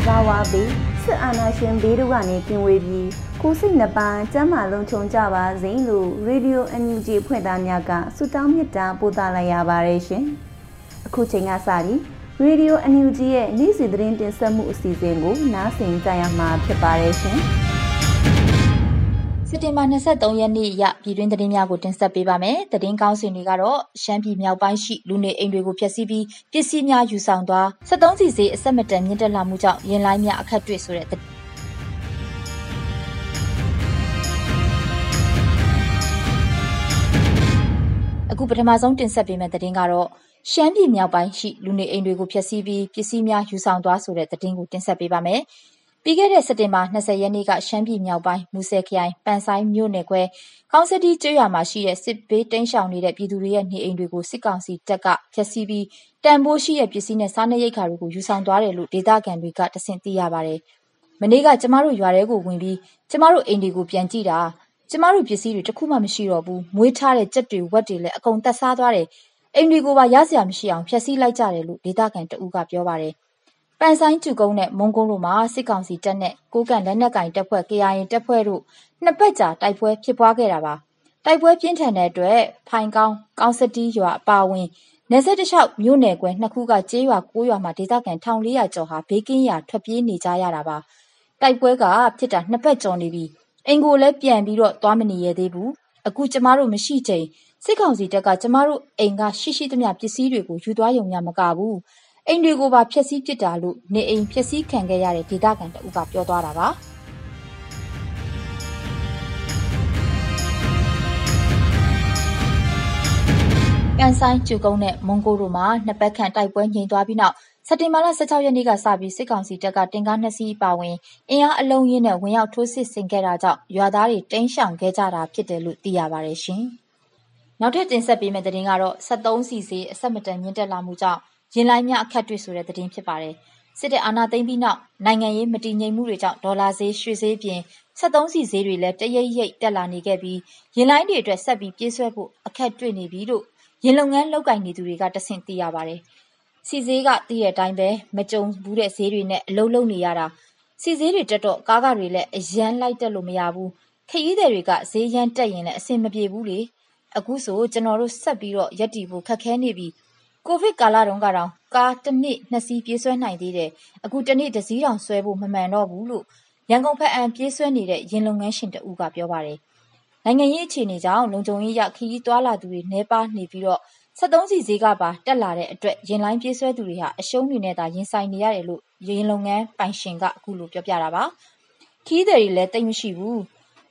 အပေါင်းဇာဝါဘေးစစ်အာဏာရှင်ဘေးတို့ကနေကင်းဝေးပြီးကိုယ်စိတ်နှပါကျမ်းမာလုံးခြုံကြပါစေလို့ရေဒီယိုအန်ယူဂျီဖွဲ့သားများကဆုတောင်းမေတ္တာပို့သလိုက်ရပါတယ်ရှင်။အခုချိန်ကစပြီးရေဒီယိုအန်ယူဂျီရဲ့နေ့စဉ်သတင်းတင်ဆက်မှုအစီအစဉ်ကိုနားဆင်ကြရမှာဖြစ်ပါတယ်ရှင်။ စက်တင်ဘာ23ရက်နေ့ရပြည်တွင်းသတင်းများကိုတင်ဆက်ပေးပါမယ်။သတင်းကောင်းစင်တွေကတော့ရှမ်းပြည်မြောက်ပိုင်းရှိလူနေအိမ်တွေကိုဖျက်ဆီးပြီးပစ္စည်းများယူဆောင်သွား73စီစေးအဆက်မတန်မြင့်တက်လာမှုကြောင့်ရင်လိုင်းများအခက်တွေ့ဆိုတဲ့အခုပထမဆုံးတင်ဆက်ပေးမယ့်သတင်းကတော့ရှမ်းပြည်မြောက်ပိုင်းရှိလူနေအိမ်တွေကိုဖျက်ဆီးပြီးပစ္စည်းများယူဆောင်သွားဆိုတဲ့သတင်းကိုတင်ဆက်ပေးပါမယ်။ ပြီးခဲ့တဲ့ စက်တင်ဘာ20ရက်နေ့က ရှမ်းပြည်မြောက်ပိုင်း မူဆယ်ခရိုင် ပန်ဆိုင်မြို့နယ်ခွဲ ကောင်းစတီကျွော်မှာရှိတဲ့ စစ်ဘေးတိမ်းရှောင်နေတဲ့ ပြည်သူတွေရဲ့ နေအိမ်တွေကို စစ်ကောင်စီတပ်က ဖျက်ဆီးပြီး တန်ဖိုးရှိတဲ့ ပစ္စည်းနဲ့ စားနပ်ရိက္ခာတွေကို ယူဆောင်သွားတယ်လို့ ဒေသခံတွေကတဆင့် သိရပါတယ်။မနေ့က ကျမတို့ရွာထဲကိုဝင်ပြီး ကျမတို့အိမ်တွေကို ပြန်ကြည့်တာ ကျမတို့ပစ္စည်းတွေ တခုမှ မရှိတော့ဘူး။မွေးထားတဲ့ ကြက်တွေ ဝက်တွေလည်း အကုန်သက်စားသွားတယ်။အိမ်တွေကိုပါ ရစရာမရှိအောင် ဖျက်ဆီးလိုက်ကြတယ်လို့ ဒေသခံတဦးက ပြောပါတယ်။ ပန်ဆိုင်ကျူကုန်းနဲ့ မုံကုန်းတို့မှာ စစ်ကောင်စီတပ်နဲ့ ကိုကန့်လက်နက်ကင်တပ်ဖွဲ့ KIA တပ်ဖွဲ့တို့ နှစ်ပတ်ကြာတိုက်ပွဲဖြစ်ပွားခဲ့တာပါ။တိုက်ပွဲပြင်းထန်တဲ့အတွက် ဖိုင်ကောင်း ကောင်းစတီးရွာ အပါဝင်နေဆက်တလျှောက် မြို့နယ်ကွယ်နှစ်ခုက ကျေးရွာ ၉ ရွာမှာ ဒေသခံ1400ကျော်ဟာ ဘေးကင်းရာ ထွက်ပြေးနေကြရတာပါ။တိုက်ပွဲကဖြစ်တာနှစ်ပတ်ကျော်နေပြီ။အိမ်ကိုလည်း ပြန်ပြီးတော့သွားမနေရသေးဘူး။အခု ကျမတို့ မရှိချိန် စစ်ကောင်စီတပ်က ကျမတို့အိမ်က ရှိရှိသမျှ ပစ္စည်းတွေကို ယူသွားယုံညာမကဘူး။ အိမ်တွေကိုပါဖျက်ဆီးပစ်တာလို့နေအိမ်ဖျက်ဆီးခံခဲ့ရတဲ့ဒေသခံတဦးကပြောသွားတာပါ။ကန်ဆိုင်ကျူကုန်းနဲ့မွန်ဂိုတို့မှာနှစ်ပတ်ခန့်တိုက်ပွဲငြိမ်သွားပြီးနောက်စက်တင်ဘာလ16ရက်နေ့ကစပြီးစစ်ကောင်စီတပ်ကတင်ကားနှစ်စီးပါဝင်အင်အားအလုံးရင်းနဲ့ဝင်ရောက်ထိုးစစ်ဆင်ခဲ့တာကြောင့်ရွာသားတွေတိမ်းရှောင်ခဲ့ကြတာဖြစ်တယ်လို့သိရပါတယ်ရှင်။နောက်ထပ်တင်ဆက်ပေးမယ့်သတင်းကတော့73စီစီအဆက်မတန်မြင့်တက်လာမှုကြောင့် ရင်လိုင်းများအခက်တွေ့ဆိုတဲ့သတင်းဖြစ်ပါတယ်။စစ်တပ်အာဏာသိမ်းပြီးနောက်နိုင်ငံရေးမတည်ငြိမ်မှုတွေကြောင့်ဒေါ်လာဈေးရွှေဈေးပြင်73စီဈေးတွေလည်းတရိပ်ရိပ်တက်လာနေခဲ့ပြီးရင်လိုင်းတွေအတွက်ဆက်ပြီးပြေးဆွဲဖို့အခက်တွေ့နေပြီလို့ရင်လုံငန်းလောက်ကင်နေသူတွေကတဆင့်သိရပါတယ်။စီဈေးကတည့်တဲ့အတိုင်းပဲမကြုံဘူးတဲ့ဈေးတွေနဲ့အလုံးလုံးနေရတာစီဈေးတွေတက်တော့ကားကတွေလည်းအရန်လိုက်တက်လို့မရဘူးခရီးသည်တွေကဈေးရန်တက်ရင်လည်းအဆင်မပြေဘူးလေအခုဆိုကျွန်တော်တို့ဆက်ပြီးတော့ရက်တီဖို့ခက်ခဲနေပြီ ကိုဗစ်ကာလတုန်းကတော့ကားတစ်နှစ်နှစ်စီး ပြေးဆွဲနိုင်သေးတယ် အခု တစ်နေ့ တစ်စီးတောင်ဆွဲဖို့ မမှန်တော့ဘူးလို့ ရန်ကုန်ဖက်အံ ပြေးဆွဲနေတဲ့ရင်လုံငန်းရှင်တဦးက ပြောပါတယ် နိုင်ငံရေး အခြေအနေကြောင့် လုံခြုံရေးရခရီးသွားလာသူတွေနှဲပါနေပြီးတော့73စီဈေးကပါ တက်လာတဲ့အတွက်ရင်လိုင်းပြေးဆွဲသူတွေဟာ အရှုံးတွေနဲ့သာ ရင်ဆိုင်နေရတယ်လို့ရင်လုံငန်းပိုင်ရှင်က အခုလို ပြောပြတာပါခီးတယ်တွေလည်းတိတ်မရှိဘူး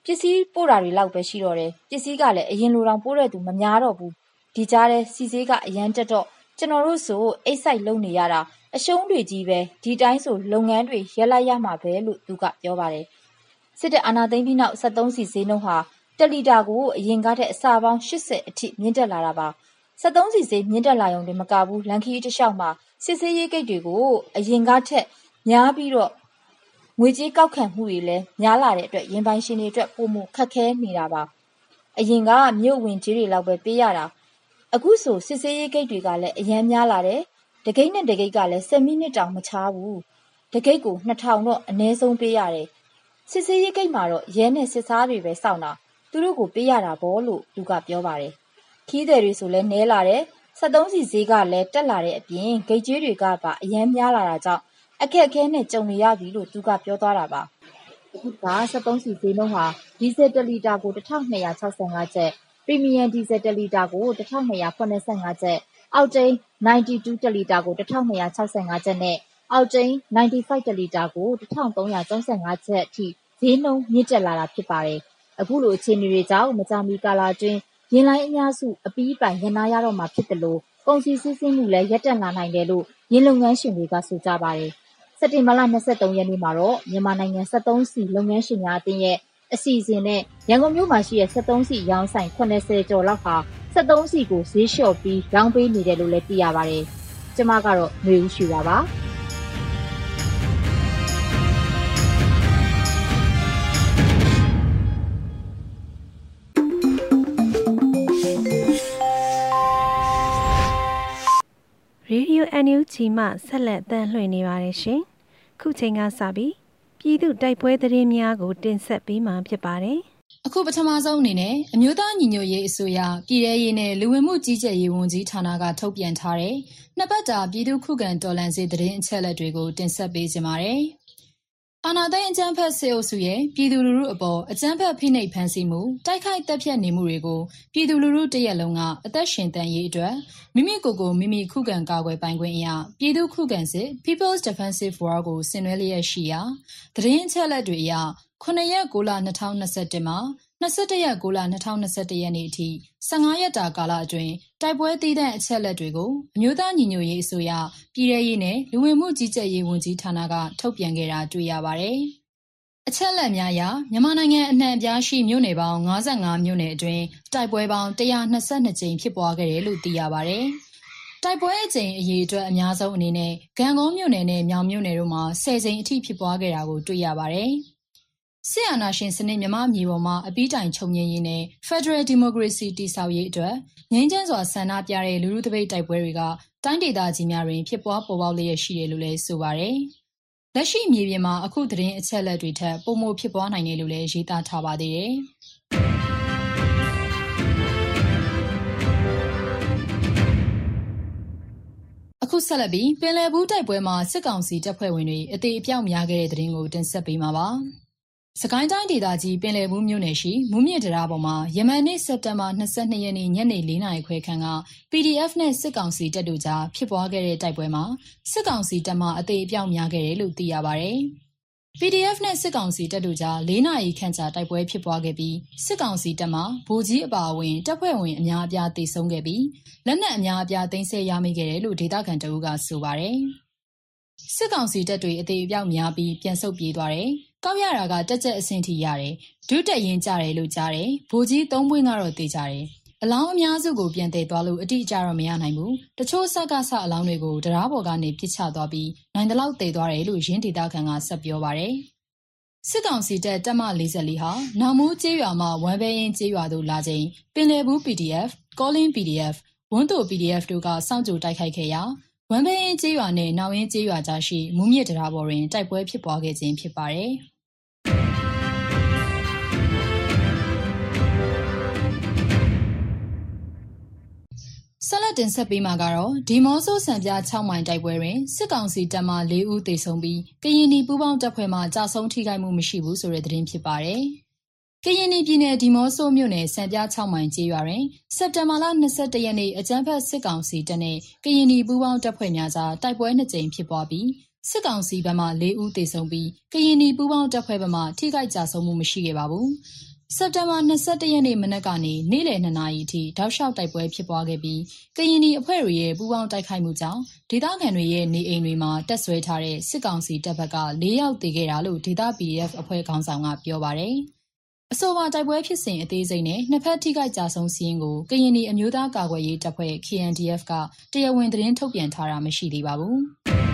ပစ္စည်းပို့တာတွေလောက်ပဲ ရှိတော့တယ် ပစ္စည်းကလည်း အရင်လိုတောင် ပို့တဲ့သူ မများတော့ဘူး ဒီကြားထဲစီဈေးက အရန်တက်တော့ ကျွန်တော်တို့ဆိုအိတ်ဆိုင်လုံနေရတာအရှုံးတွေကြီးပဲဒီတိုင်းဆိုလုပ်ငန်းတွေရက်လိုက်ရမှာပဲလို့သူကပြောပါတယ်စစ်တပ်အာဏာသိမ်းပြီးနောက်73စီဈေးနှုန်းဟာတလီတာကိုအရင်ကထက်အစာပေါင်း80အထိမြင့်တက်လာတာပါ73စီဈေးမြင့်တက်လာရုံတင်မကဘူးလန်ခီတစ်လျှောက်မှာစစ်ဆေးရေးဂိတ်တွေကိုအရင်ကထက်များပြီးတော့ငွေကြေးကောက်ခံမှုတွေလည်းများလာတဲ့အတွက်ရင်ပိုင်ရှင်တွေအတွက်ပုံမှုခက်ခဲနေတာပါအရင်ကမြို့ဝင်ကြီးတွေလောက်ပဲပေးရတာ အခုဆိုစစ်ဆေးရေးဂိတ်တွေကလည်းအရန်များလာတယ်တဂိတ်နဲ့တဂိတ်ကလည်း10မိနစ်တောင်မချားဘူးတဂိတ်ကို2000တော့အနည်းဆုံးပေးရတယ်စစ်ဆေးရေးဂိတ်မှာတော့ရဲနဲ့စစ်သားတွေပဲစောင့်တာသူတို့ကိုပေးရတာပေါ့လို့သူကပြောပါတယ်ခီးသည်တွေဆိုလဲနဲလာတယ်73စီဈေးကလည်းတက်လာတဲ့အပြင်ဂိတ်ကြီးတွေကပါအရန်များလာတာကြောင့်အခက်အခဲနဲ့ကြုံနေရပြီလို့သူကပြောသွားတာပါအခုက73စီဈေးနှုန်းဟာဒီဇယ်1လီတာကို1265ကျပ် ပရီမီယံဒီဇယ်1လီတာကို1285ကျပ်အောက်တိန်း92တလီတာကို1265ကျပ်နဲ့အောက်တိန်း95တလီတာကို1335ကျပ်အထိဈေးနှုန်းမြင့်တက်လာတာဖြစ်ပါတယ်။အခုလိုအခြေအနေတွေကြောင့်မကြာမီကာလအတွင်းယာဉ်လိုင်းအများစုအပြီးအပိုင်ရပ်နားရတော့မှာဖြစ်သလိုကုန်စည်စီးဆင်းမှုလည်းရပ်တန့်လာနိုင်တယ်လို့ယာဉ်လုပ်ငန်းရှင်တွေကဆိုကြပါတယ်။စက်တင်ဘာလ၂၃ရက်နေ့မှာတော့မြန်မာနိုင်ငံစက်သုံးဆီလုပ်ငန်းရှင်များအသင်းရဲ့ အစီအစဉ်နဲ့ရန်ကုန်မြို့မှာရှိတဲ့စက်သုံးဆီရောင်းဆိုင်70ကျော်လောက်ဟာစက်သုံးဆီကိုဈေးလျှော့ပြီးရောင်းပေးနေတယ်လို့လည်းသိရပါတယ်။ကျမကတော့ຫນွေဦးရွှေပါပါ။ရေဒီယို NUG မှဆက်လက်တမ်းလွှင့်နေပါတယ်ရှင်။ခုချိန်ကစပြီး ပြည်သူတိုက်ပွဲသတင်းများကို တင်ဆက်ပေးမှာဖြစ်ပါတယ်။အခုပထမဆုံးအနေနဲ့အမျိုးသားညီညွတ်ရေးအစိုးရပြည်ထရေးနဲ့လူဝင်မှုကြီးကြပ်ရေးဝန်ကြီးဌာနကထုတ်ပြန်ထားတဲ့နှစ်ပတ်တာပြည်သူခုခံတော်လှန်ရေးသတင်းအချက်အလက်တွေကိုတင်ဆက်ပေးကြပါမယ်။ အာဏာသိမ်း အကြမ်းဖက်စစ်အုပ်စုရဲ့ ပြည်သူလူထုအပေါ် အကြမ်းဖက် ဖိနှိပ်ဖန်ဆီးမှု တိုက်ခိုက်တပ်ဖြတ်နေမှုတွေကို ပြည်သူလူထုတရက်လုံးက အသက်ရှင်တန်ရေးအတွက် မိမိကိုယ်ကိုမိမိ ခုခံကာကွယ်ပိုင်ခွင့်အရာပြည်သူခုခံစစ် People's Defensive War ကို ဆင်နွှဲလျက်ရှိရာ သတင်းအချက်အလက်တွေအရ9ရက်6လ2021မှာ 21 ရက်6လ2021ရက်နေ့အထိ15ရက်တာကာလအတွင်း တိုက်ပွဲတည်တဲ့အချက်လက်တွေကို အမျိုးသားညီညွတ်ရေးအစိုးရ ပြည်ထရေးနဲ့ လူဝင်မှုကြီးကြပ်ရေးဝန်ကြီးဌာနက ထုတ်ပြန်ခဲ့တာတွေ့ရပါတယ်။အချက်လက်များအရ မြန်မာနိုင်ငံအနှံ့အပြားရှိ မြို့နယ်ပေါင်း55မြို့နယ်အတွင်း တိုက်ပွဲပေါင်း122ကြိမ်ဖြစ်ပွားခဲ့တယ်လို့ သိရပါတယ်။တိုက်ပွဲအကြိမ်အရေအတွက် အများဆုံးအနေနဲ့ဂံကုန်းမြို့နယ်နဲ့ မြောင်မြို့နယ်တို့မှာ10ကြိမ်အထိ ဖြစ်ပွားခဲ့တာကို တွေ့ရပါတယ်။ စစ်အာဏာရှင်စနစ် မြမမြေပေါ်မှာ အပြီးတိုင်ချုပ်ငြိမ်းရေးနဲ့ Federal Democracy တည်ဆောက်ရေးအတွက် ငြိမ်းချမ်းစွာ ဆန္ဒပြတဲ့ လူထုတပိတ်တိုက်ပွဲတွေက တိုင်းဒေသကြီးများတွင် ဖြစ်ပွားပေါ်ပေါက်လျက်ရှိတယ်လို့လည်း ဆိုပါတယ်။လက်ရှိမြေပြင်မှာ အခု သတင်းအချက်အလက်တွေထက် ပိုမိုဖြစ်ပွားနိုင်တယ်လို့လည်း ရေးသားထားပါသေးတယ်။အခုဆက်လက်ပြီး ပင်လယ်ဘူးတိုက်ပွဲမှာ စစ်ကောင်စီတပ်ဖွဲ့ဝင်တွေ အသေးအပြောက်များခဲ့တဲ့သတင်းကို တင်ဆက်ပေးမှာပါ။ စကိုင်းတိုင်းဒေသကြီး ပင်လယ်ဘူးမြို့နယ်ရှိ မူးမြင့်တရားပေါ်မှာ ယမန်နေ့ စက်တင်ဘာ22ရက်နေ့ညနေ4နာရီခွဲခန့်က PDF နဲ့ စစ်ကောင်စီတပ်တို့ကြား ဖြစ်ပွားခဲ့တဲ့ တိုက်ပွဲမှာ စစ်ကောင်စီတပ်မှအသေးအပြောက်များခဲ့တယ်လို့ သိရပါဗျ။ PDF နဲ့ စစ်ကောင်စီတပ်တို့ကြား ၄ နာရီခန့်ကြာ တိုက်ပွဲဖြစ်ပွားခဲ့ပြီး စစ်ကောင်စီတပ်မှဗိုလ်ကြီးအပါအဝင် တပ်ဖွဲ့ဝင် အများအပြားတေဆုံးခဲ့ပြီး လက်နက်အများအပြား သိမ်းဆည်းရမိခဲ့တယ်လို့ ဒေသခံတအုပ်ကဆိုပါတယ်။စစ်ကောင်စီတပ်တွေ အသေးအပြောက်များပြီး ပြန်ဆုတ်ပြေးသွားတယ်။ ကောက်ရတာကတက်ကြက်အဆင့်ထိရတယ် ဒုတက်ရင်ကြတယ်လို့ကြားတယ် ဗိုလ်ကြီးသုံးပွင့်ကတော့တေးကြတယ် အလောင်းအများစုကို ပြန်တည်သွားလို့ အတိအကျတော့ မရနိုင်ဘူး တချို့ စက်ကဆအလောင်းတွေကိုတရားပေါ်ကနေပြစ်ချသွားပြီး နိုင်တလောက်တည်သွားတယ်လို့ရင်းဒေတာခံက ဆက်ပြောပါတယ် စစ်ကောင်စီတပ် တပ်မ44ဟာ နောင်မိုးကျေးရွာမှာဝမ်ဘဲရင်ကျေးရွာသို့လာချိန် ပင်လယ်ဘူး PDF, Calling PDF, ဝန်းတို PDF တို့က စောင့်ကြိုတိုက်ခိုက်ခဲ့ရာ ဝမ်ဘဲရင်ကျေးရွာနဲ့ နောင်ရင်ကျေးရွာကြားရှိ မူးမြစ်တရားပေါ်တွင် တိုက်ပွဲဖြစ်ပွားခဲ့ခြင်း ဖြစ်ပါတယ်။ဆက်လက်တင်ဆက်ပေးမှာကတော့ ဒီမော့ဆိုးစံပြ6မိုင်တိုက်ပွဲတွင် စစ်ကောင်စီတပ်မှ ၄ ဦးသေဆုံးပြီး ကရင်နီပူးပေါင်းတပ်ဖွဲ့မှကြာဆုံးထိခိုက်မှုမရှိဘူးဆိုတဲ့ သတင်းဖြစ်ပါတယ်။ ကရင်နီပြည်နယ် ဒီမော့ဆိုးမြို့နယ် စံပြ6မိုင်ကျေးရွာတွင် စက်တင်ဘာလ22ရက်နေ့ အကြမ်းဖက် စစ်ကောင်စီတပ်နဲ့ ကရင်နီပူးပေါင်းတပ်ဖွဲ့များကြား တိုက်ပွဲနှစ်ကြိမ်ဖြစ်ပွားပြီး စစ်ကောင်စီဘက်မှ ၄ ဦးသေဆုံးပြီး ကရင်နီပူးပေါင်းတပ်ဖွဲ့ဘက်မှ ထိခိုက်ကြဆုံးမှု မရှိခဲ့ပါဘူး။စက်တင်ဘာ22ရက်နေ့ မနက်ကနေ နေ့လယ်2နာရီအထိ တောက်လျှောက်တိုက်ပွဲဖြစ်ပွားခဲ့ပြီး ကရင်နီအဖွဲ့တွေရဲ့ ပူးပေါင်းတိုက်ခိုက်မှုကြောင့် ဒေသခံတွေရဲ့ နေအိမ်တွေမှာတက်ဆွဲထားတဲ့ စစ်ကောင်စီတပ်ဘက်က ၄ ယောက်သေခဲ့တာလို့ ဒေသ PDF အဖွဲ့ခေါင်းဆောင်က ပြောပါတယ်။ အဆိုပါတိုက်ပွဲဖြစ်စဉ်အသေးစိတ်နဲ့နှစ်ဖက်ထိခိုက်ကြဆုံးစီးရင်ကိုကရင်နီအမျိုးသားကာကွယ်ရေးတပ်ဖွဲ့ KNDF ကတရားဝင်သတင်းထုတ်ပြန်ထားတာမရှိသေးပါဘူး။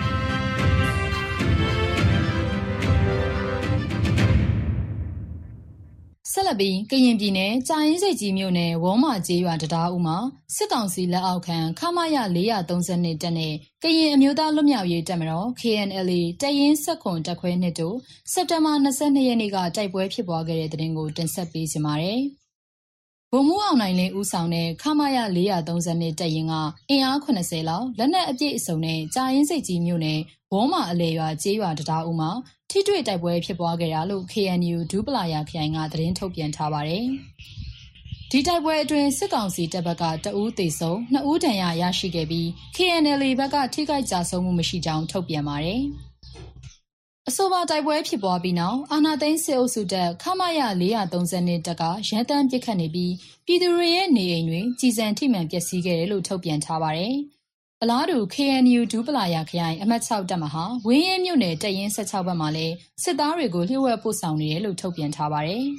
ဆက်လက်ပြီး ကရင်ပြည်နယ် ကြာရင်စိတ်ကြီးမြို့နယ် ဝေါမာကျေးရွာတရားဦးမှာ စစ်ကောင်စီလက်အောက်ခံ ခမရ432တက်နဲ့ ကရင်အမျိုးသား လွတ်မြောက်ရေးတပ်မတော် KNLA တရင်ဆက်ခွန်တက်ခွဲနှစ်တို့ စက်တင်ဘာ22ရက်နေ့က တိုက်ပွဲဖြစ်ပွားခဲ့တဲ့တဲ့တင်ကို တင်ဆက်ပေးကြပါမယ်။ဗိုလ်မှူးအောင်နိုင်လင်း ဦးဆောင်တဲ့ ခမရ432တက်ရင်ကအင်အား80လောက် လက်နက်အပြည့်အစုံနဲ့ ကြာရင်စိတ်ကြီးမြို့နယ် ဝေါမာအလေရွာ ကျေးရွာတရားဦးမှာ ထိတွေ့တိုက်ပွဲဖြစ်ပွားခဲ့တာလို့ KNU ဒူးပလာယာခရိုင်က သတင်းထုတ်ပြန်ထားပါတယ်။ဒီတိုက်ပွဲအတွင်း စစ်ကောင်စီတပ်ဘက်ကတအူးသေးဆုံးနှစ်ဦး ဒဏ်ရာရရှိခဲ့ပြီး KNL ဘက်က ထိခိုက်ကြဆုံးမှု မရှိကြောင်း ထုတ်ပြန်ပါတယ်။အဆိုပါတိုက်ပွဲဖြစ်ပွားပြီးနောက် အာနာသိန်းစစ်အုပ်စုတပ် ခမရ432တပ်ကရန်တမ်းပစ်ခတ်နေပြီး ပြည်သူတွေရဲ့ နေအိမ်တွေကြီးစံထိမှန် ပျက်စီးခဲ့တယ်လို့ ထုတ်ပြန်ထားပါတယ်။ အလားတူ KNU ဒူးပလာယာခရိုင် အမှတ်6တပ်မဟာ ဝင်းရဲမြို့နယ်တရင်16ဘက်မှာလည်း စစ်သားတွေကို လျှို့ဝှက်ပို့ဆောင်နေတယ်လို့ ထုတ်ပြန်ထားပါတယ်။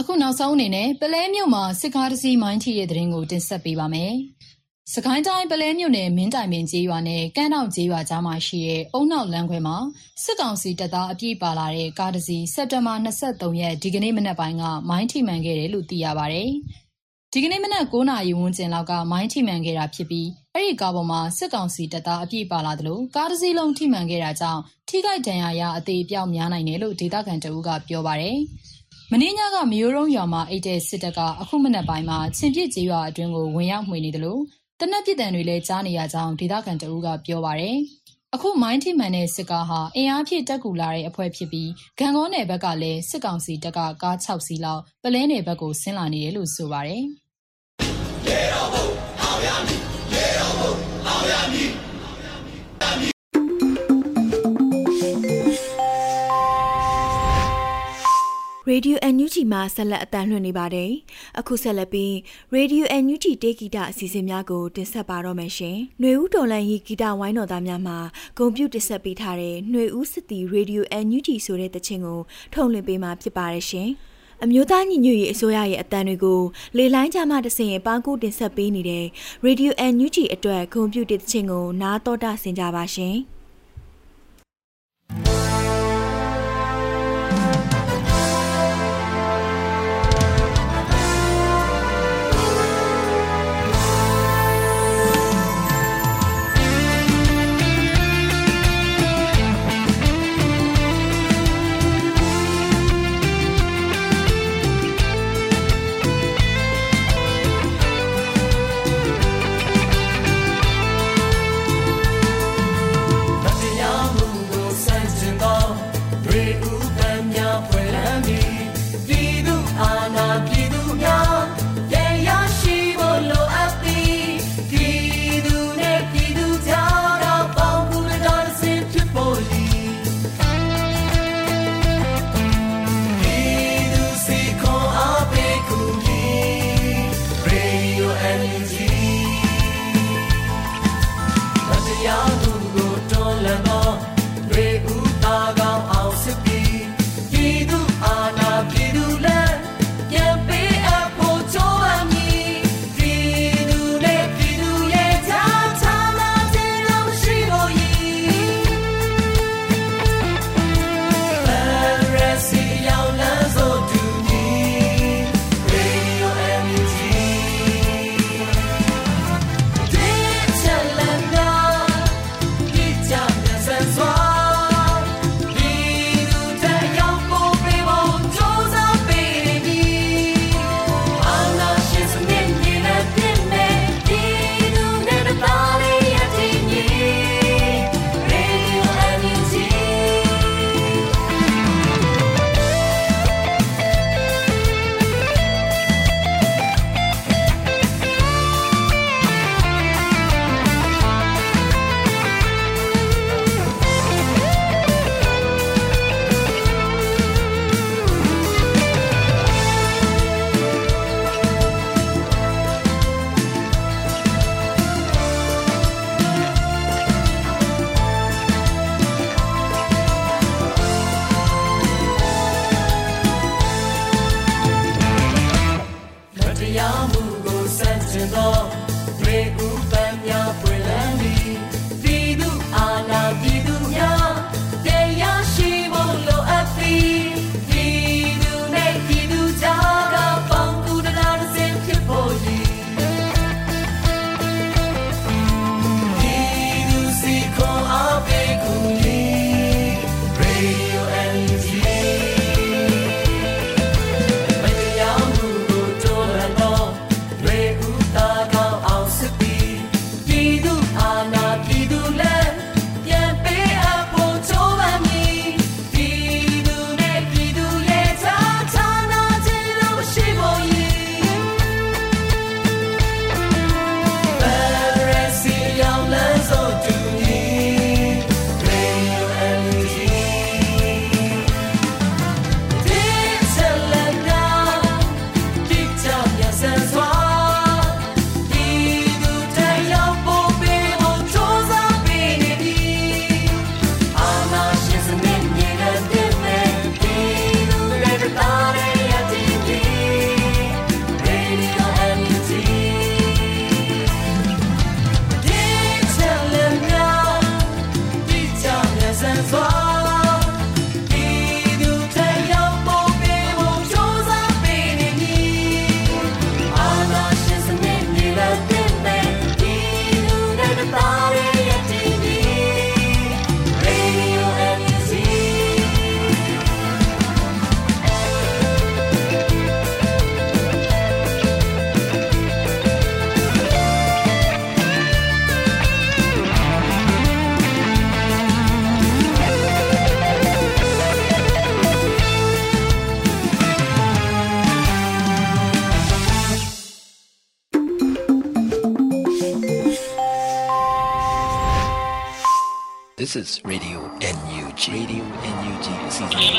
အခုနောက်ဆုံးအနေနဲ့ပလဲမြို့မှာ စစ်ကားတစ်စီး မိုင်းထိတဲ့တဲ့ရင်ကို တင်ဆက်ပေးပါမယ်။ စကိုင်းတိုင်းပလဲမြို့နယ် မင်းတိုင်ပင်ကျေးရွာနဲ့ကမ်းတောင်ကျေးရွာကြားမှာရှိတဲ့အုံနောက်လမ်းခွဲမှာ စစ်ကောင်စီတပ်သား အပြည့်ပါလာတဲ့ ကားတစ်စီး စက်တဘာ23ရက် ဒီကနေ့ မနက်ပိုင်းက မိုင်းထိမှန်ခဲ့တယ်လို့ သိရပါဗျ။ဒီကနေ့မနက်9နာရီဝန်းကျင်လောက်က မိုင်းထိမှန်ခဲ့တာဖြစ်ပြီး အဲ့ဒီကားပေါ်မှာ စစ်ကောင်စီတပ်သား အပြည့်ပါလာတယ်လို့ကားတစ်စီးလုံး ထိမှန်ခဲ့တာကြောင့် ထိခိုက်ဒဏ်ရာရ အသေးအပြောက်များနိုင်တယ်လို့ ဒေသခံတအုပ်ကပြောပါတယ်။မင်းညကမျိုးရုံးရွာမှာအိတ်တဲ့ စစ်တပ်က အခုမနက်ပိုင်းမှာ ချင်းပြစ်ကျေးရွာအတွင်းကို ဝင်ရောက်မှွေနေတယ်လို့ တနက်ပြစ်တံတွေလည်းကြားနေရကြောင်း ဒေသခံတအူးက ပြောပါတယ်။အခု မိုင်းထိမှန်တဲ့ စစ်ကားဟာ အင်အားဖြည့်တက်ကူလာတဲ့အဖွဲ့ဖြစ်ပြီးဂံကောနယ်ဘက်ကလည်း စစ်ကောင်စီတပ်က ကား6စီးလောက်ပလဲနယ်ဘက်ကို ဆင်းလာနေတယ်လို့ ဆိုပါတယ်။ရေတော်ဘုံအောင်ရမည်ရေတော်ဘုံအောင်ရမည် Radio NUG မှာဆက်လက်အတန်းလွှင့်နေပါတယ်။အခုဆက်လက်ပြီး Radio NUG တေဂီတာအစီအစဉ်များကိုတင်ဆက်ပါတော့မယ်ရှင်။ຫນွေဦးတော်လန်ရီဂီတာဝိုင်းတော်သားများမှာဂုံပြုတင်ဆက်ပေးထားတဲ့ຫນွေဦးစစ်တီ Radio NUG ဆိုတဲ့တခြင်းကိုထုတ်လွှင့်ပေးမှာဖြစ်ပါတယ်ရှင်။အမျိုးသားညီညွတ်ရေးအစိုးရရဲ့အတန်းတွေကိုလေလိုင်းကြမှာတဆင်ပန်းကူတင်ဆက်ပေးနေတဲ့ Radio NUG အတွက်ဂုံပြုတဲ့တခြင်းကိုနားတော်တာဆင်ကြပါရှင်။ This is Radio NUG Radio NUG အစီအစဉ်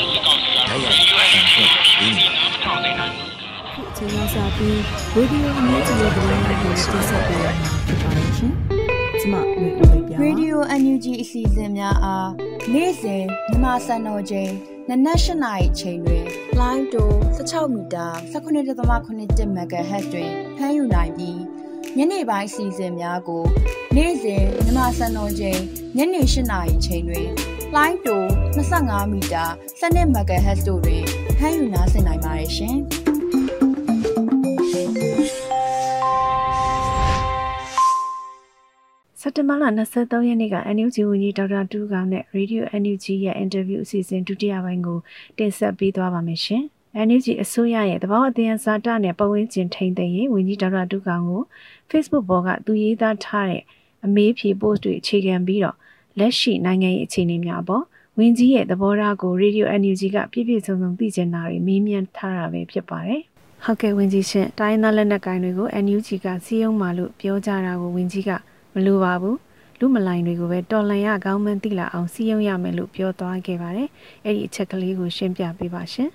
ဓာတ်ရိုက်အသံလွှင့်ပေးနေပါတယ်ခုချိန်ရောက်စာပြီး Radio NUG ရဲ့သတင်းတွေကိုတင်ဆက်ပေးရမှာဖြစ်ပါတယ်ရှင်။ကျွန်မမျိုးဦးလေးပြပါ Radio NUG အစီအစဉ်များအားနေ့စဉ်မြန်မာစံတော်ချိန်နနက်၈နာရီချိန်တွင် line to 16မီတာ19.7 MHz တွင်ဖမ်းယူနိုင်ပြီး ညနေပိုင်းအစီအစဉ်များကိုနေ့စဉ်မြန်မာစံတော်ချိန်ညနေ၈နာရီချိန်တွင် line to 25မီတာ17 MHz တို့တွင်ဖမ်းယူနားဆင်နိုင်ပါတယ်ရှင်။စက်တင်ဘာလ23ရက်နေ့က NUG ဝန်ကြီးဒေါက်တာတူးကောင်နဲ့ Radio NUG ရဲ့အင်တာဗျူးအစီအစဉ်ဒုတိယပိုင်းကိုတင်ဆက်ပေးသွားပါမယ်ရှင်။ NUG အစိုးရရဲ့တဘောအသေးအစားတနဲ့ပတ်ဝန်းကျင်ထိန်းသိမ်းရေးဝန်ကြီးဒေါက်တာတူးကောင်ကို Facebook ပေါ်ကသူရေးသားထားတဲ့အမေးဖြေ post တွေအခြေခံပြီးတော့လက်ရှိနိုင်ငံရေးအခြေအနေများပေါ့ဝင်ကြီးရဲ့သဘောထားကို Radio NUG ကပြည့်ပြည့်စုံစုံသိချင်တာတွေမေးမြန်းထားတာပဲဖြစ်ပါတယ်။ဟုတ်ကဲ့ဝင်ကြီးရှင်တိုင်းသားလက်နက်ကိုင်တွေကို NUG ကစီးယုံမှလို့ပြောကြတာကိုဝင်ကြီးကမလိုပါဘူးလူမလိုင်းတွေကိုပဲတော်လန်ရကောင်းမှန်းသိလာအောင်စီးယုံရမယ်လို့ပြောသွားခဲ့ပါတယ်အဲ့ဒီအချက်ကလေးကိုရှင်းပြပေးပါရှင်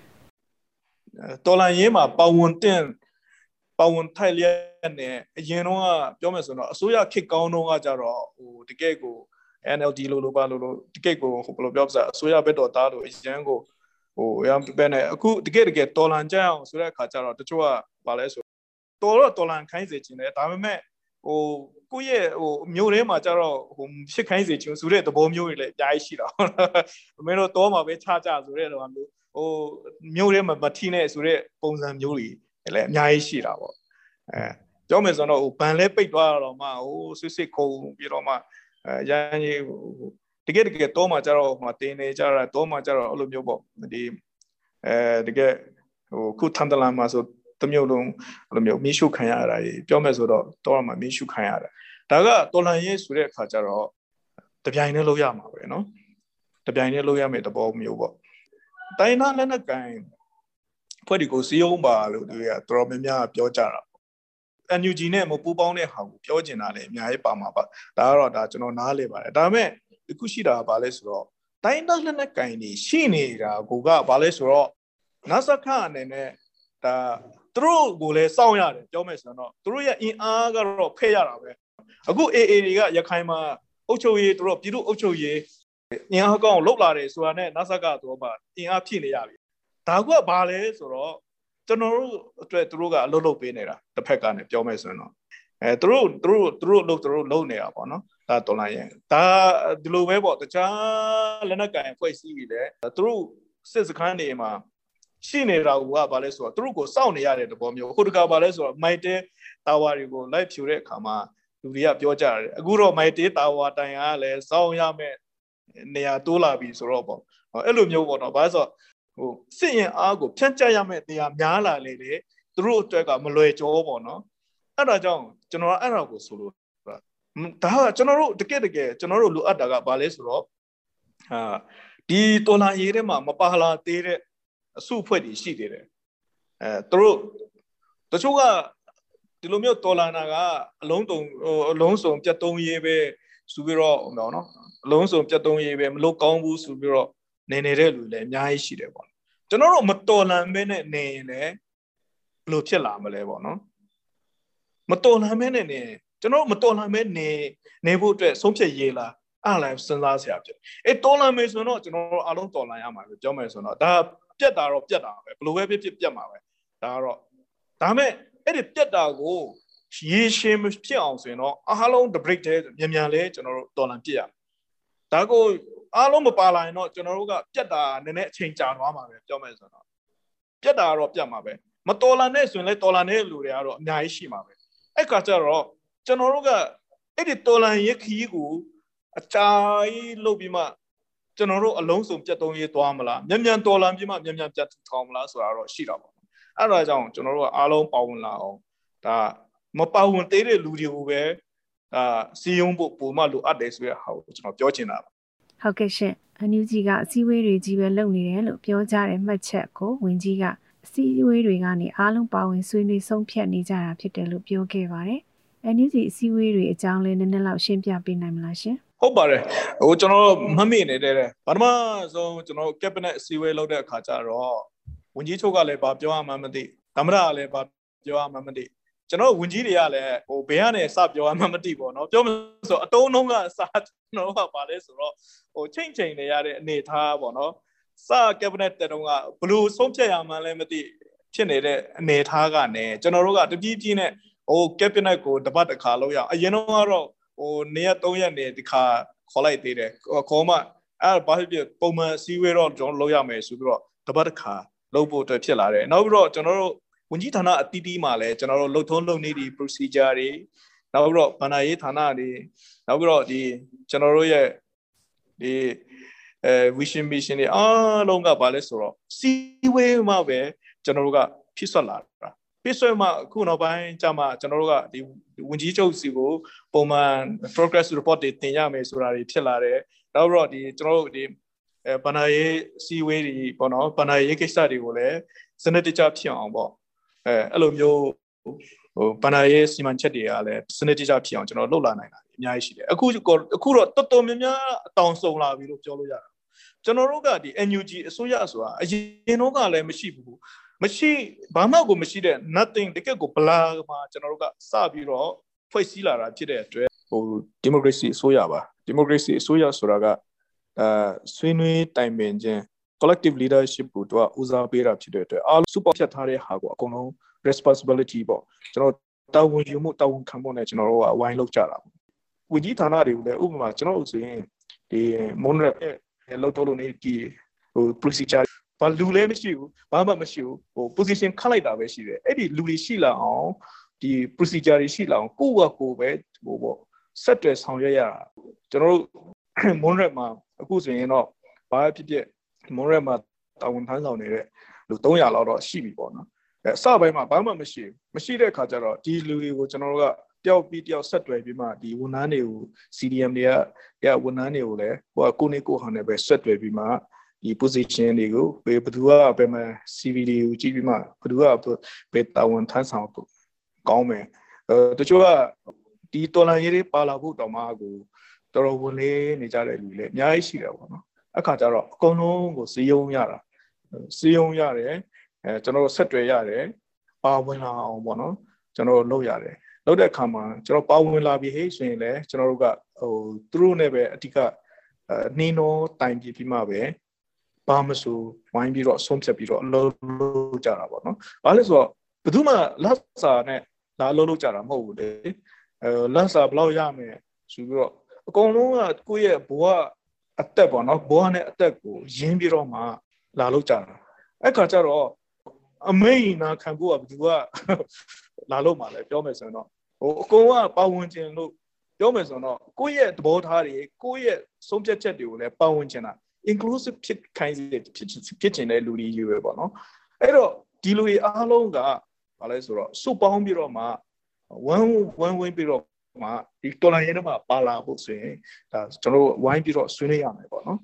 တော်လန်ရေးမှာပဝန်တင်ပဝန်ထိုက်လျက်နဲ့အရင်တော့ပြောမယ်ဆိုတော့အစိုးရခစ်ကောင်းတော့ကကြတော့ဟိုတကယ့်ကို NLD လို့လို့ပါလို့လို့တကယ့်ကိုဟိုဘယ်လိုပြောပြစအစိုးရဘက်တော်သားလို့အရင်ကိုဟိုရမ်းပဲနဲ့အခုတကယ်တကယ်တော်လန်ကြအောင်ဆိုတဲ့အခါကျတော့တချို့ကဘာလဲဆိုတော်တော့တော်လန်ခိုင်းစေခြင်းတယ်ဒါပေမဲ့ဟိုကိုယ့်ရဲ့ဟိုမျိုးထဲမှာကျတော့ဟိုဖြစ်ခိုင်းစေခြင်းဆိုတဲ့သဘောမျိုးတွေလည်းအများကြီးရှိတာမင်းတို့တော့မှာပဲခြားကြဆိုတဲ့လိုမျိုး ဟိုမျိုးထဲမှာမထီနဲ့ဆိုတဲ့ပုံစံမျိုးတွေလည်းအများကြီးရှိတာပေါ့အဲပြောမယ်ဆိုတော့ဟိုဘန်လဲပိတ်သွားတော့မှဟိုဆွစ်စစ်ခုံပြီးတော့မှအဲရန်ကြီးဟိုတကယ်တကယ်တော့မှကျတော့ဟိုတင်းနေကြတာတော့မှကျတော့အဲ့လိုမျိုးပေါ့ဒီအဲတကယ်ဟိုခုထန်တလန်မှာဆိုတမျိုးလုံးအဲ့လိုမျိုးမီးရှုခံရတာကြီးပြောမယ်ဆိုတော့တော့မှမီးရှုခံရတာဒါကတော်လန်ရေးဆိုတဲ့အခါကျတော့တပြိုင်တည်းလုပ်ရမှာပဲเนาะတပြိုင်တည်းလုပ်ရမယ့်သဘောမျိုးပေါ့ တိုင်းသားလက်နက်ကန်ဖွဲ့ဒီကိုစီယုံပါလို့သူကတော်တော်များများပြောကြတာပေါ့ NUG နဲ့မပူးပေါင်းတဲ့ဟာကိုပြောကျင်တာလည်းအများကြီးပါမှာပါဒါကတော့ဒါကျွန်တော်နားလေပါတယ်ဒါပေမဲ့အခုရှိတာကဘာလဲဆိုတော့တိုင်းသားလက်နက်ကန်တွေရှိနေတာကိုကဘာလဲဆိုတော့နတ်စခအနေနဲ့ဒါသူတို့ကိုလည်းစောင့်ရတယ်ပြောမယ်ဆိုတော့သူတို့ရဲ့အင်အားကတော့ဖဲ့ရတာပဲအခု AA တွေကရခိုင်မှာအုပ်ချုပ်ရေးသူတို့ပြည်သူ့အုပ်ချုပ်ရေး အင်အားကောင်းလှုပ်လာတယ်ဆိုတာနဲ့နတ်ဆက်ကသူတို့ကအင်အားဖြည့်နေရပြီဒါကဘာလဲဆိုတော့ကျွန်တော်တို့အတွက်သူတို့ကအလုပ်လုပ်ပေးနေတာတစ်ဖက်ကနေပြောမယ်ဆိုရင်တော့အဲသူတို့သူတို့သူတို့လုပ်သူတို့လုပ်နေတာပေါ့နော်ဒါတော်လိုင်းရဲ့ဒါဒီလိုပဲပေါ့တခြားလက်နက်ကင်ဖွဲ့စည်းပြီးတယ်သူတို့စစ်စခန်းတွေမှာရှိနေတာကဘာလဲဆိုတော့သူတို့ကိုစောင့်နေရတဲ့သဘောမျိုးဟိုတကဘာလဲဆိုတော့မိုက်တဲတာဝါတွေကိုလိုက်ဖြူတဲ့အခါမှာလူတွေကပြောကြတယ်အခုတော့မိုက်တဲတာဝါတိုင်ကလည်းစောင့်ရမယ် နေရာတိုးလာပြီဆိုတော့ပေါ့အဲ့လိုမျိုးပေါ့နော်ဘာလဲဆိုတော့ဟိုစစ်ရင်အားကိုဖြန့်ကျက်ရမယ့်နေရာများလာလေလေသူတို့အတွက်ကမလွယ်ကြောပေါ့နော်အဲ့ဒါကြောင့်ကျွန်တော်ကအဲ့ဒါကိုဆိုလို့ဒါကကျွန်တော်တို့တကယ်တကယ်ကျွန်တော်တို့လိုအပ်တာကဘာလဲဆိုတော့ဟာဒီတော်လာရေးထဲမှာမပါလာသေးတဲ့အစုအဖွဲ့တွေရှိသေးတယ်အဲသူတို့တချို့ကဒီလိုမျိုးတော်လာနာကအလုံးတုံဟိုအလုံးစုံပြတ်တုံးရေးပဲဆိုပြီးတော့ဟိုနော် အလုံးစုံပြတ်တုံးရေးပဲမလို့ကောင်းဘူးဆိုပြီးတော့နေနေတဲ့လူလည်းအများကြီးရှိတယ်ပေါ့ကျွန်တော်တို့မတော်လန်မဲနဲ့နေရင်လည်းဘယ်လိုဖြစ်လာမလဲပေါ့နော်မတော်လန်မဲနဲ့နေကျွန်တော်မတော်လန်မဲနေနေဖို့အတွက်ဆုံးဖြတ်ရေးလားအဲ့လည်းစဉ်းစားစရာဖြစ်အဲတော်လန်မဲဆိုတော့ကျွန်တော်တို့အားလုံးတော်လန်ရမှာပဲပြောမယ်ဆိုတော့ဒါပြက်တာတော့ပြက်တာပဲဘလို့ပဲဖြစ်ဖြစ်ပြက်မှာပဲဒါကတော့ဒါမဲ့အဲ့ဒီပြက်တာကိုရေရှည်မဖြစ်အောင်ဆိုရင်တော့အားလုံး the break တဲ့မြန်မြန်လဲကျွန်တော်တို့တော်လန်ပြက်ရ ဒါကိုအားလုံးမပါလာရင်တော့ကျွန်တော်တို့ကပြက်တာနည်းနည်းအချိန်ကြာသွားမှာပဲပြောမယ်ဆိုတော့ပြက်တာကတော့ပြက်မှာပဲမတော်လန်နဲ့ဆိုရင်လဲတော်လန်တဲ့လူတွေကတော့အများကြီးရှိမှာပဲအဲ့ခါကျတော့ကျွန်တော်တို့ကအဲ့ဒီတော်လန်ရခီးကိုအကြာကြီးလုပ်ပြီးမှကျွန်တော်တို့အလုံးစုံပြတ်သုံးရေးသွားမလားမြန်မြန်တော်လန်ပြီးမှမြန်မြန်ပြတ်ထောင်မလားဆိုတာတော့ရှိတာပေါ့အဲ့ဒါကြောင့်ကျွန်တော်တို့ကအားလုံးပါဝင်လာအောင်ဒါမပါဝင်သေးတဲ့လူတွေကိုပဲ ဒါစီယုံဖို့ပုံမှလိုအပ်တယ်ဆိုတဲ့ဟာကိုကျွန်တော်ပြောချင်တာပါဟုတ်ကဲ့ရှင်အန်ယူဂျီကအစည်းအဝေးတွေကြီးပဲလုပ်နေတယ်လို့ပြောကြတဲ့မှတ်ချက်ကိုဝင်ကြီးကအစည်းအဝေးတွေကနေအားလုံးပါဝင်ဆွေးနွေးဆုံးဖြတ်နေကြတာဖြစ်တယ်လို့ပြောခဲ့ပါတယ်အန်ယူဂျီအစည်းအဝေးတွေအကြောင်းလေးနည်းနည်းလောက်ရှင်းပြပေးနိုင်မလားရှင်ဟုတ်ပါတယ်ဟိုကျွန်တော်မမေ့နေတဲ့ဘာမှဆုံးကျွန်တော် cabinet အစည်းအဝေးလုပ်တဲ့အခါကျတော့ဝန်ကြီးချုပ်ကလည်းဘာပြောရမှမသိသမ္မတကလည်းဘာပြောရမှမသိ ကျွန်တော်ဝန်ကြီးတွေကလည်းဟိုဘယ်ကနေစပြောရမှမသိပေါ့နော်ပြောမဆိုအတုံးလုံးကစကျွန်တော်ကပါလဲဆိုတော့ဟိုချိန်ချိန်နေရတဲ့အနေထားပေါ့နော်စ cabinet တဲ့တုန်းကဘလို့ဆုံးဖြတ်ရမှလည်းမသိဖြစ်နေတဲ့အနေထားကနေကျွန်တော်တို့ကတပြေးပြေးနဲ့ဟို cabinet ကိုတပတ်တစ်ခါလောက်ရအောင်အရင်တော့ကတော့ဟိုနေ့ရက်3ရက်နေဒီခါခေါ်လိုက်သေးတယ်ခေါ်မှအဲ့ဘာဖြစ်ဖြစ်ပုံမှန်အစည်းအဝေးတော့ကျွန်တော်လုပ်ရမယ်ဆိုပြီးတော့တပတ်တစ်ခါလုပ်ဖို့အတွက်ဖြစ်လာတယ်နောက်ပြီးတော့ကျွန်တော်တို့ ဝန်ကြီးဌာနအတီးတီးမှာလည်းကျွန်တော်တို့လှုပ်ထုံးလုပ်နေဒီ procedure တွေနောက်ပြီးတော့ဗဏ္ဍာရေးဌာနတွေနောက်ပြီးတော့ဒီကျွန်တော်တို့ရဲ့ဒီအဲ vision mission တွေအားလုံးကဘာလဲဆိုတော့စီဝေးမှပဲကျွန်တော်တို့ကဖြစ်ဆွတ်လာတာဖြစ်ဆွဲမှအခုနောက်ပိုင်းကျမှကျွန်တော်တို့ကဒီဝင်ကြီးချုပ်စီကိုပုံမှန် progress report တွေတင်ရမယ်ဆိုတာတွေဖြစ်လာတယ်နောက်ပြီးတော့ဒီကျွန်တော်တို့ဒီအဲဘဏ္ဍာရေးစီဝေးတွေပေါ့နော်ဘဏ္ဍာရေးကိစ္စတွေကိုလည်းစနစ်တကျဖြစ်အောင်ပေါ့ အဲအဲ့လိုမျိုးဟိုဘဏ္ဍာရေးစီမံချက်တွေကလည်းစနစ်တကျဖြစ်အောင်ကျွန်တော်လှုပ်လာနိုင်တာအများကြီးရှိတယ်အခုအခုတော့တော်တော်များများအတောင်စုံလာပြီလို့ပြောလို့ရတာကျွန်တော်တို့ကဒီ NUG အစိုးရဆိုတာအရင်တော့ကလည်းမရှိဘူးမရှိဘာမှကိုမရှိတဲ့ nothing တကယ်ကိုဘလာမှာကျွန်တော်တို့ကစပြီးတော့ဖွဲ့စည်းလာတာဖြစ်တဲ့အတွက်ဟို democracy အစိုးရပါ democracy အစိုးရဆိုတာကအဲဆွေးနွေးတိုင်ပင်ခြင်း collective leadership ကိုသူကဦးစားပေးတာဖြစ်တဲ့အတွက်အားလုံး super ဖြတ်ထားတဲ့ဟာကိုအကုန်လုံး responsibility ပေါ့ကျွန်တော်တာဝန်ယူမှုတာဝန်ခံမှုနဲ့ကျွန်တော်တို့ကဝိုင်းလုပ်ကြတာပေါ့ဝကြီးဌာနတွေကိုလည်းဥပမာကျွန်တော်တို့ဆိုရင်ဒီ monrep လောက်တော့လို့နေဒီဟို procedure ဘာလူလည်းမရှိဘူးဘာမှမရှိဘူးဟို position ခတ်လိုက်တာပဲရှိတယ်အဲ့ဒီလူတွေရှိလာအောင်ဒီ procedure တွေရှိလာအောင်ကိုယ့်ကကိုယ်ပဲဟိုပေါ့ဆက်တွယ်ဆောင်ရွက်ရတာကျွန်တော်တို့ monrep မှာအခုဆိုရင်တော့ဘာဖြစ်ဖြစ် မွန်ရဲမှာတာဝန်ထမ်းဆောင်နေတဲ့လူ300လောက်တော့ရှိပြီပေါ့နော်အဲအစပိုင်းမှာဘာမှမရှိဘူးမရှိတဲ့အခါကျတော့ဒီလူတွေကိုကျွန်တော်တို့ကတယောက်ပြီးတယောက်ဆက်တွယ်ပြီးမှဒီဝန်ထမ်းတွေကို CDM တွေကရဝန်ထမ်းတွေကိုလည်းဟိုကိုနေကိုဟန်နဲ့ပဲဆက်တွယ်ပြီးမှဒီ position တွေကိုဘယ်ဘသူကဘယ်မှာ CV တွေကိုကြည့်ပြီးမှဘသူကဘယ်တာဝန်ထမ်းဆောင်ဖို့ကောင်းမယ်အဲတချို့ကဒီတော်လန်ရေးတွေပါလာဖို့တောင်မှကိုတော်တော်ဝင်လေးနေကြတဲ့လူတွေလည်းအများကြီးရှိတယ်ပေါ့နော် အခါကျတော့အကုန်လုံးကိုစည်းရုံးရတာစည်းရုံးရတယ်အဲကျွန်တော်ဆက်တွယ်ရတယ်ပါဝင်လာအောင်ပေါ့နော်ကျွန်တော်လုပ်ရတယ်လုပ်တဲ့အခါမှာကျွန်တော်ပါဝင်လာပြီဟေ့ဆိုရင်လည်းကျွန်တော်တို့ကဟိုသူတို့နဲ့ပဲအဓိကနှင်းတော့တိုင်ပြပြီးမှပဲဘာမဆိုဝိုင်းပြီးတော့ဆုံးဖြတ်ပြီးတော့အလုပ်လုပ်ကြတာပေါ့နော်။ဘာလဲဆိုတော့ဘယ်သူမှလက်စာနဲ့လာအလုပ်လုပ်ကြတာမဟုတ်ဘူးလေ။အဲလက်စာဘယ်လောက်ရမယ်ဆိုပြီးတော့အကုန်လုံးကကိုယ့်ရဲ့ဘဝ အသက်ပေါ့နော်ဘဝနဲ့အသက်ကိုရင်းပြီးတော့မှလာလို့ကြတာအဲ့ခါကျတော့အမိန်နာခံဖို့ကဘယ်သူကလာလို့မှလဲပြောမယ်ဆိုရင်တော့ဟိုအကုန်ကပါဝင်ခြင်းလို့ပြောမယ်ဆိုတော့ကိုယ့်ရဲ့သဘောထားတွေကိုယ့်ရဲ့ဆုံးဖြတ်ချက်တွေကိုလည်းပါဝင်ခြင်းတာ inclusive ဖြစ်ခိုင်းစေဖြစ်ဖြစ်ခြင်းတဲ့လူတွေကြီးပဲပေါ့နော်အဲ့တော့ဒီလူတွေအားလုံးကဘာလဲဆိုတော့စုပေါင်းပြီးတော့မှ one one win ပြီးတော့ မှာဒီတော်လိုင်းရဲတော့မှာပါလာဖို့ဆိုရင်ဒါကျွန်တော်တို့ဝိုင်းပြီးတော့ဆွေးနွေးရမယ်ပေါ့နော်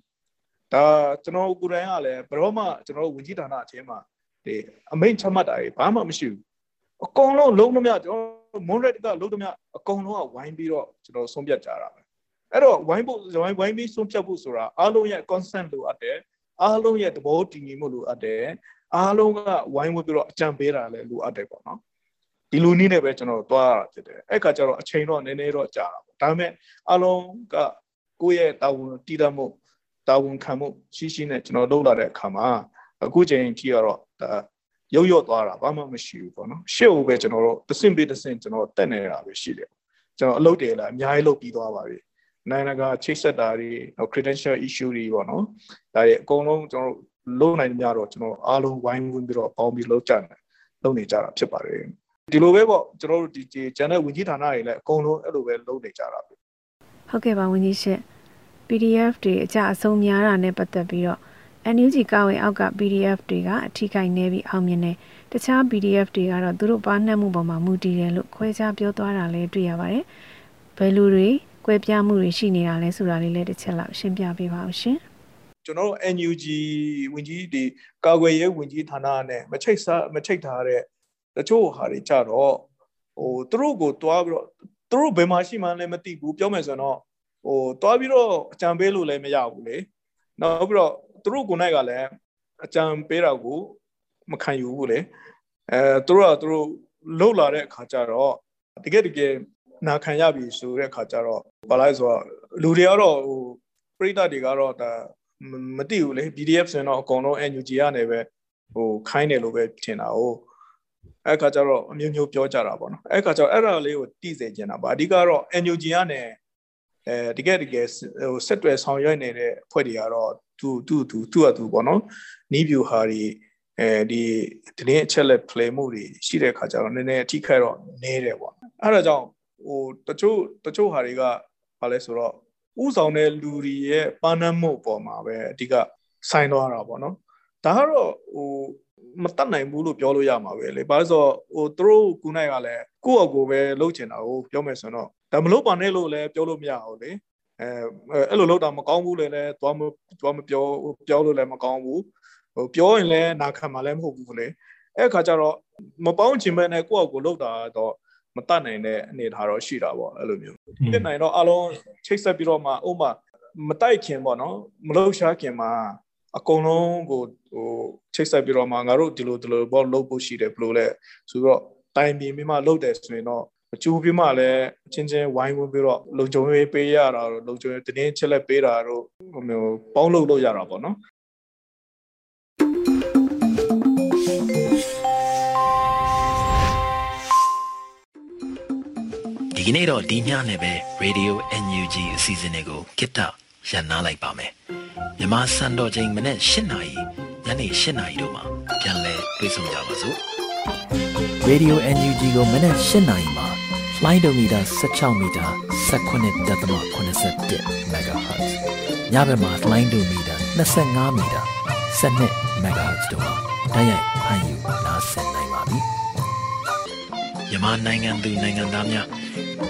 ဒါကျွန်တော်ကိုယ်တိုင်ကလည်းဘယ်တော့မှကျွန်တော်တို့ဝင်ကြီးဌာနအချင်းမှာဒီအမိန့်ချမှတ်တာတွေဘာမှမရှိဘူးအကုန်လုံးလုံးသမျှကျွန်တော်မွန်ရက်ကလုံးသမျှအကုန်လုံးကဝိုင်းပြီးတော့ကျွန်တော်ဆုံးဖြတ်ကြတာပဲအဲ့တော့ဝိုင်းဖို့ဝိုင်းဝိုင်းပြီးဆုံးဖြတ်ဖို့ဆိုတာအားလုံးရဲ့ consent လိုအပ်တယ်အားလုံးရဲ့သဘောတည်ငြိမ်မှုလိုအပ်တယ်အားလုံးကဝိုင်းဝန်းပြီးတော့အကြံပေးတာလည်းလိုအပ်တယ်ပေါ့နော် ဒီလူနည်းနဲ့ပဲကျွန်တော်သွားရတာဖြစ်တယ်အဲ့ခါကျတော့အချိန်တော့နည်းနည်းတော့ကြာတာပေါ့ဒါပေမဲ့အလုံးကကိုယ့်ရဲ့တာဝန်တည်တတ်မှုတာဝန်ခံမှုရှိရှိနဲ့ကျွန်တော်လုပ်လာတဲ့အခါမှာအခုချိန်ကြီးကတော့ဒါရုပ်ရော့သွားတာဘာမှမရှိဘူးပေါ့နော်ရှေ့ကိုပဲကျွန်တော်တို့တဆင့်ပြီးတဆင့်ကျွန်တော်တက်နေတာပဲရှိတယ်ကျွန်တော်အလုပ်တွေလည်းအများကြီးလုပ်ပြီးသွားပါပြီနိုင်ငံကချိတ်ဆက်တာတွေ credential issue တွေပေါ့နော်ဒါတွေအကုန်လုံးကျွန်တော်တို့လုပ်နိုင်ကြတော့ကျွန်တော်အားလုံးဝိုင်းဝန်းပြီးတော့ပေါင်းပြီးလုပ်ကြတယ်လုပ်နေကြတာဖြစ်ပါတယ် ဒီလိုပဲပေါ့ကျွန်တော်တို့ဒီကျန်တဲ့ဝင်ကြီးဌာနတွေလည်းအကုန်လုံးအဲ့လိုပဲလုပ်နေကြတာပဲဟုတ်ကဲ့ပါဝင်ကြီးရှင့် PDF တွေအကြအဆုံးများတာနဲ့ပတ်သက်ပြီးတော့ NUG ကောင်းဝင်အောက်က PDF တွေကအထီးကိုင်နေပြီးအောင်မြင်တယ်တခြား PDF တွေကတော့သူတို့ပါနှက်မှုပေါ်မှာမူတည်တယ်လို့ခွဲခြားပြောသွားတာလည်းတွေ့ရပါတယ်ဘယ်လိုတွေကွဲပြားမှုတွေရှိနေတာလဲဆိုတာလေးလည်းတစ်ချက်လောက်ရှင်းပြပေးပါဦးရှင်ကျွန်တော်တို့ NUG ဝင်ကြီးဒီကာကွယ်ရေးဝင်ကြီးဌာနနဲ့မချိတ်စားမချိတ်ထားတဲ့ တချို့ဟာတွေကြတော့ဟိုသူတို့ကိုတွားပြီးတော့သူတို့ဘယ်မှာရှိမှန်းလည်းမသိဘူးပြောမယ်ဆိုတော့ဟိုတွားပြီးတော့အကြံပေးလို့လည်းမရဘူးလေနောက်ပြီးတော့သူတို့ကိုယ်၌ကလည်းအကြံပေးတာကိုမခံယူဘူးလေအဲသူတို့ကသူတို့လှုပ်လာတဲ့အခါကျတော့တကယ်တကယ်နာခံရပြီဆိုတဲ့အခါကျတော့ဘာလဲဆိုတော့လူတွေကတော့ဟိုပရိသတ်တွေကတော့ဒါမသိဘူးလေ PDF ဆိုရင်တော့အကုန်လုံး NUG ကနေပဲဟိုခိုင်းတယ်လို့ပဲထင်တာ哦 အဲ့ခါကျတော့အမျိုးမျိုးပြောကြတာပေါ့နော်အဲ့ခါကျတော့အဲ့ဒါလေးကိုတိစေချင်တာပါအဓိကတော့ NUG ကနေအဲတကယ်တကယ်ဟိုဆက်တွယ်ဆောင်ရွက်နေတဲ့အဖွဲ့တွေကတော့သူသူသူသူ့အတူပေါ့နော်နီးဗျူဟာတွေအဲဒီတရင်အချက်လက် play မှုတွေရှိတဲ့ခါကျတော့နည်းနည်းအထိခိုက်တော့နေတယ်ပေါ့အဲ့ဒါကြောင့်ဟိုတချို့တချို့ဟာတွေကဘာလဲဆိုတော့ဥဆောင်တဲ့လူတွေရဲ့ပါနမှုပေါ်မှာပဲအဓိကဆိုင်သွားတာပေါ့နော်ဒါကတော့ဟို မတတ်နိုင်ဘူးလို့ပြောလို့ရမှာပဲလေဘာလို့ဆိုတော့ဟိုသူတို့ကူနိုင်ကလည်းကိုယ့်အကိုပဲလှုပ်ချင်တာကိုပြောမယ်ဆိုတော့ဒါမလုပ်ပါနဲ့လို့လည်းပြောလို့မရဘူးလေအဲအဲ့လိုလုပ်တာမကောင်းဘူးလေလည်းသွားမသွားမပြောပြောလို့လည်းမကောင်းဘူးဟိုပြောရင်လည်းနာခံမှာလည်းမဟုတ်ဘူးလေအဲ့ခါကျတော့မပေါင်းချင်ပဲနဲ့ကိုယ့်အကိုလှုပ်တာတော့မတတ်နိုင်တဲ့အနေထားတော့ရှိတာပေါ့အဲ့လိုမျိုးဖြစ်နိုင်တော့အလုံးချိတ်ဆက်ပြီးတော့မှဥမာမတိုက်ခင်ပေါ့နော်မလှုပ်ရှားခင်မှာ အကုန်လုံးကိုဟိုချိတ်ဆက်ပြီးတော့မှငါတို့ဒီလိုဒီလိုဘောလုပ်ဖို့ရှိတယ်ဘလို့လဲဆိုတော့တိုင်ပြီးမှလုပ်တယ်ဆိုရင်တော့အကျိုးပြီးမှလည်းအချင်းချင်းဝိုင်းဝန်းပြီးတော့လုံခြုံရေးပေးရတာတော့လုံခြုံရေးတင်းချက်လက်ပေးတာတော့ဟိုမျိုးပေါင်းလုပ်လို့ရတာပေါ့နော်ဒီကနေ့တော့ဒီညနဲ့ပဲ Radio NUG အစီအစဉ်လေးကိုကိတ္တ ရန်နာလိုက်ပါမယ်မြန်မာစံတော်ချိန်မနေ့၈နာရီညနေ၈နာရီတို့မှာပြန်လည်တွေ့ဆုံကြပါစို့ Radio NUG ကိုမနေ့၈နာရီမှာ flight meter 16 meter 19.87 MHz ညဘက်မှာ flight meter 25 meter 12 MHz တို့မှာတိုက်ရိုက်ဖမ်းယူနားဆင်နိုင်ပါပြီမြန်မာနိုင်ငံသူနိုင်ငံသားများ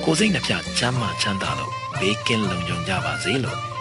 ကိုစိတ်နှပြချမ်းမာချမ်းသာလို့ဘေးကင်းလုံခြုံကြပါစေလို့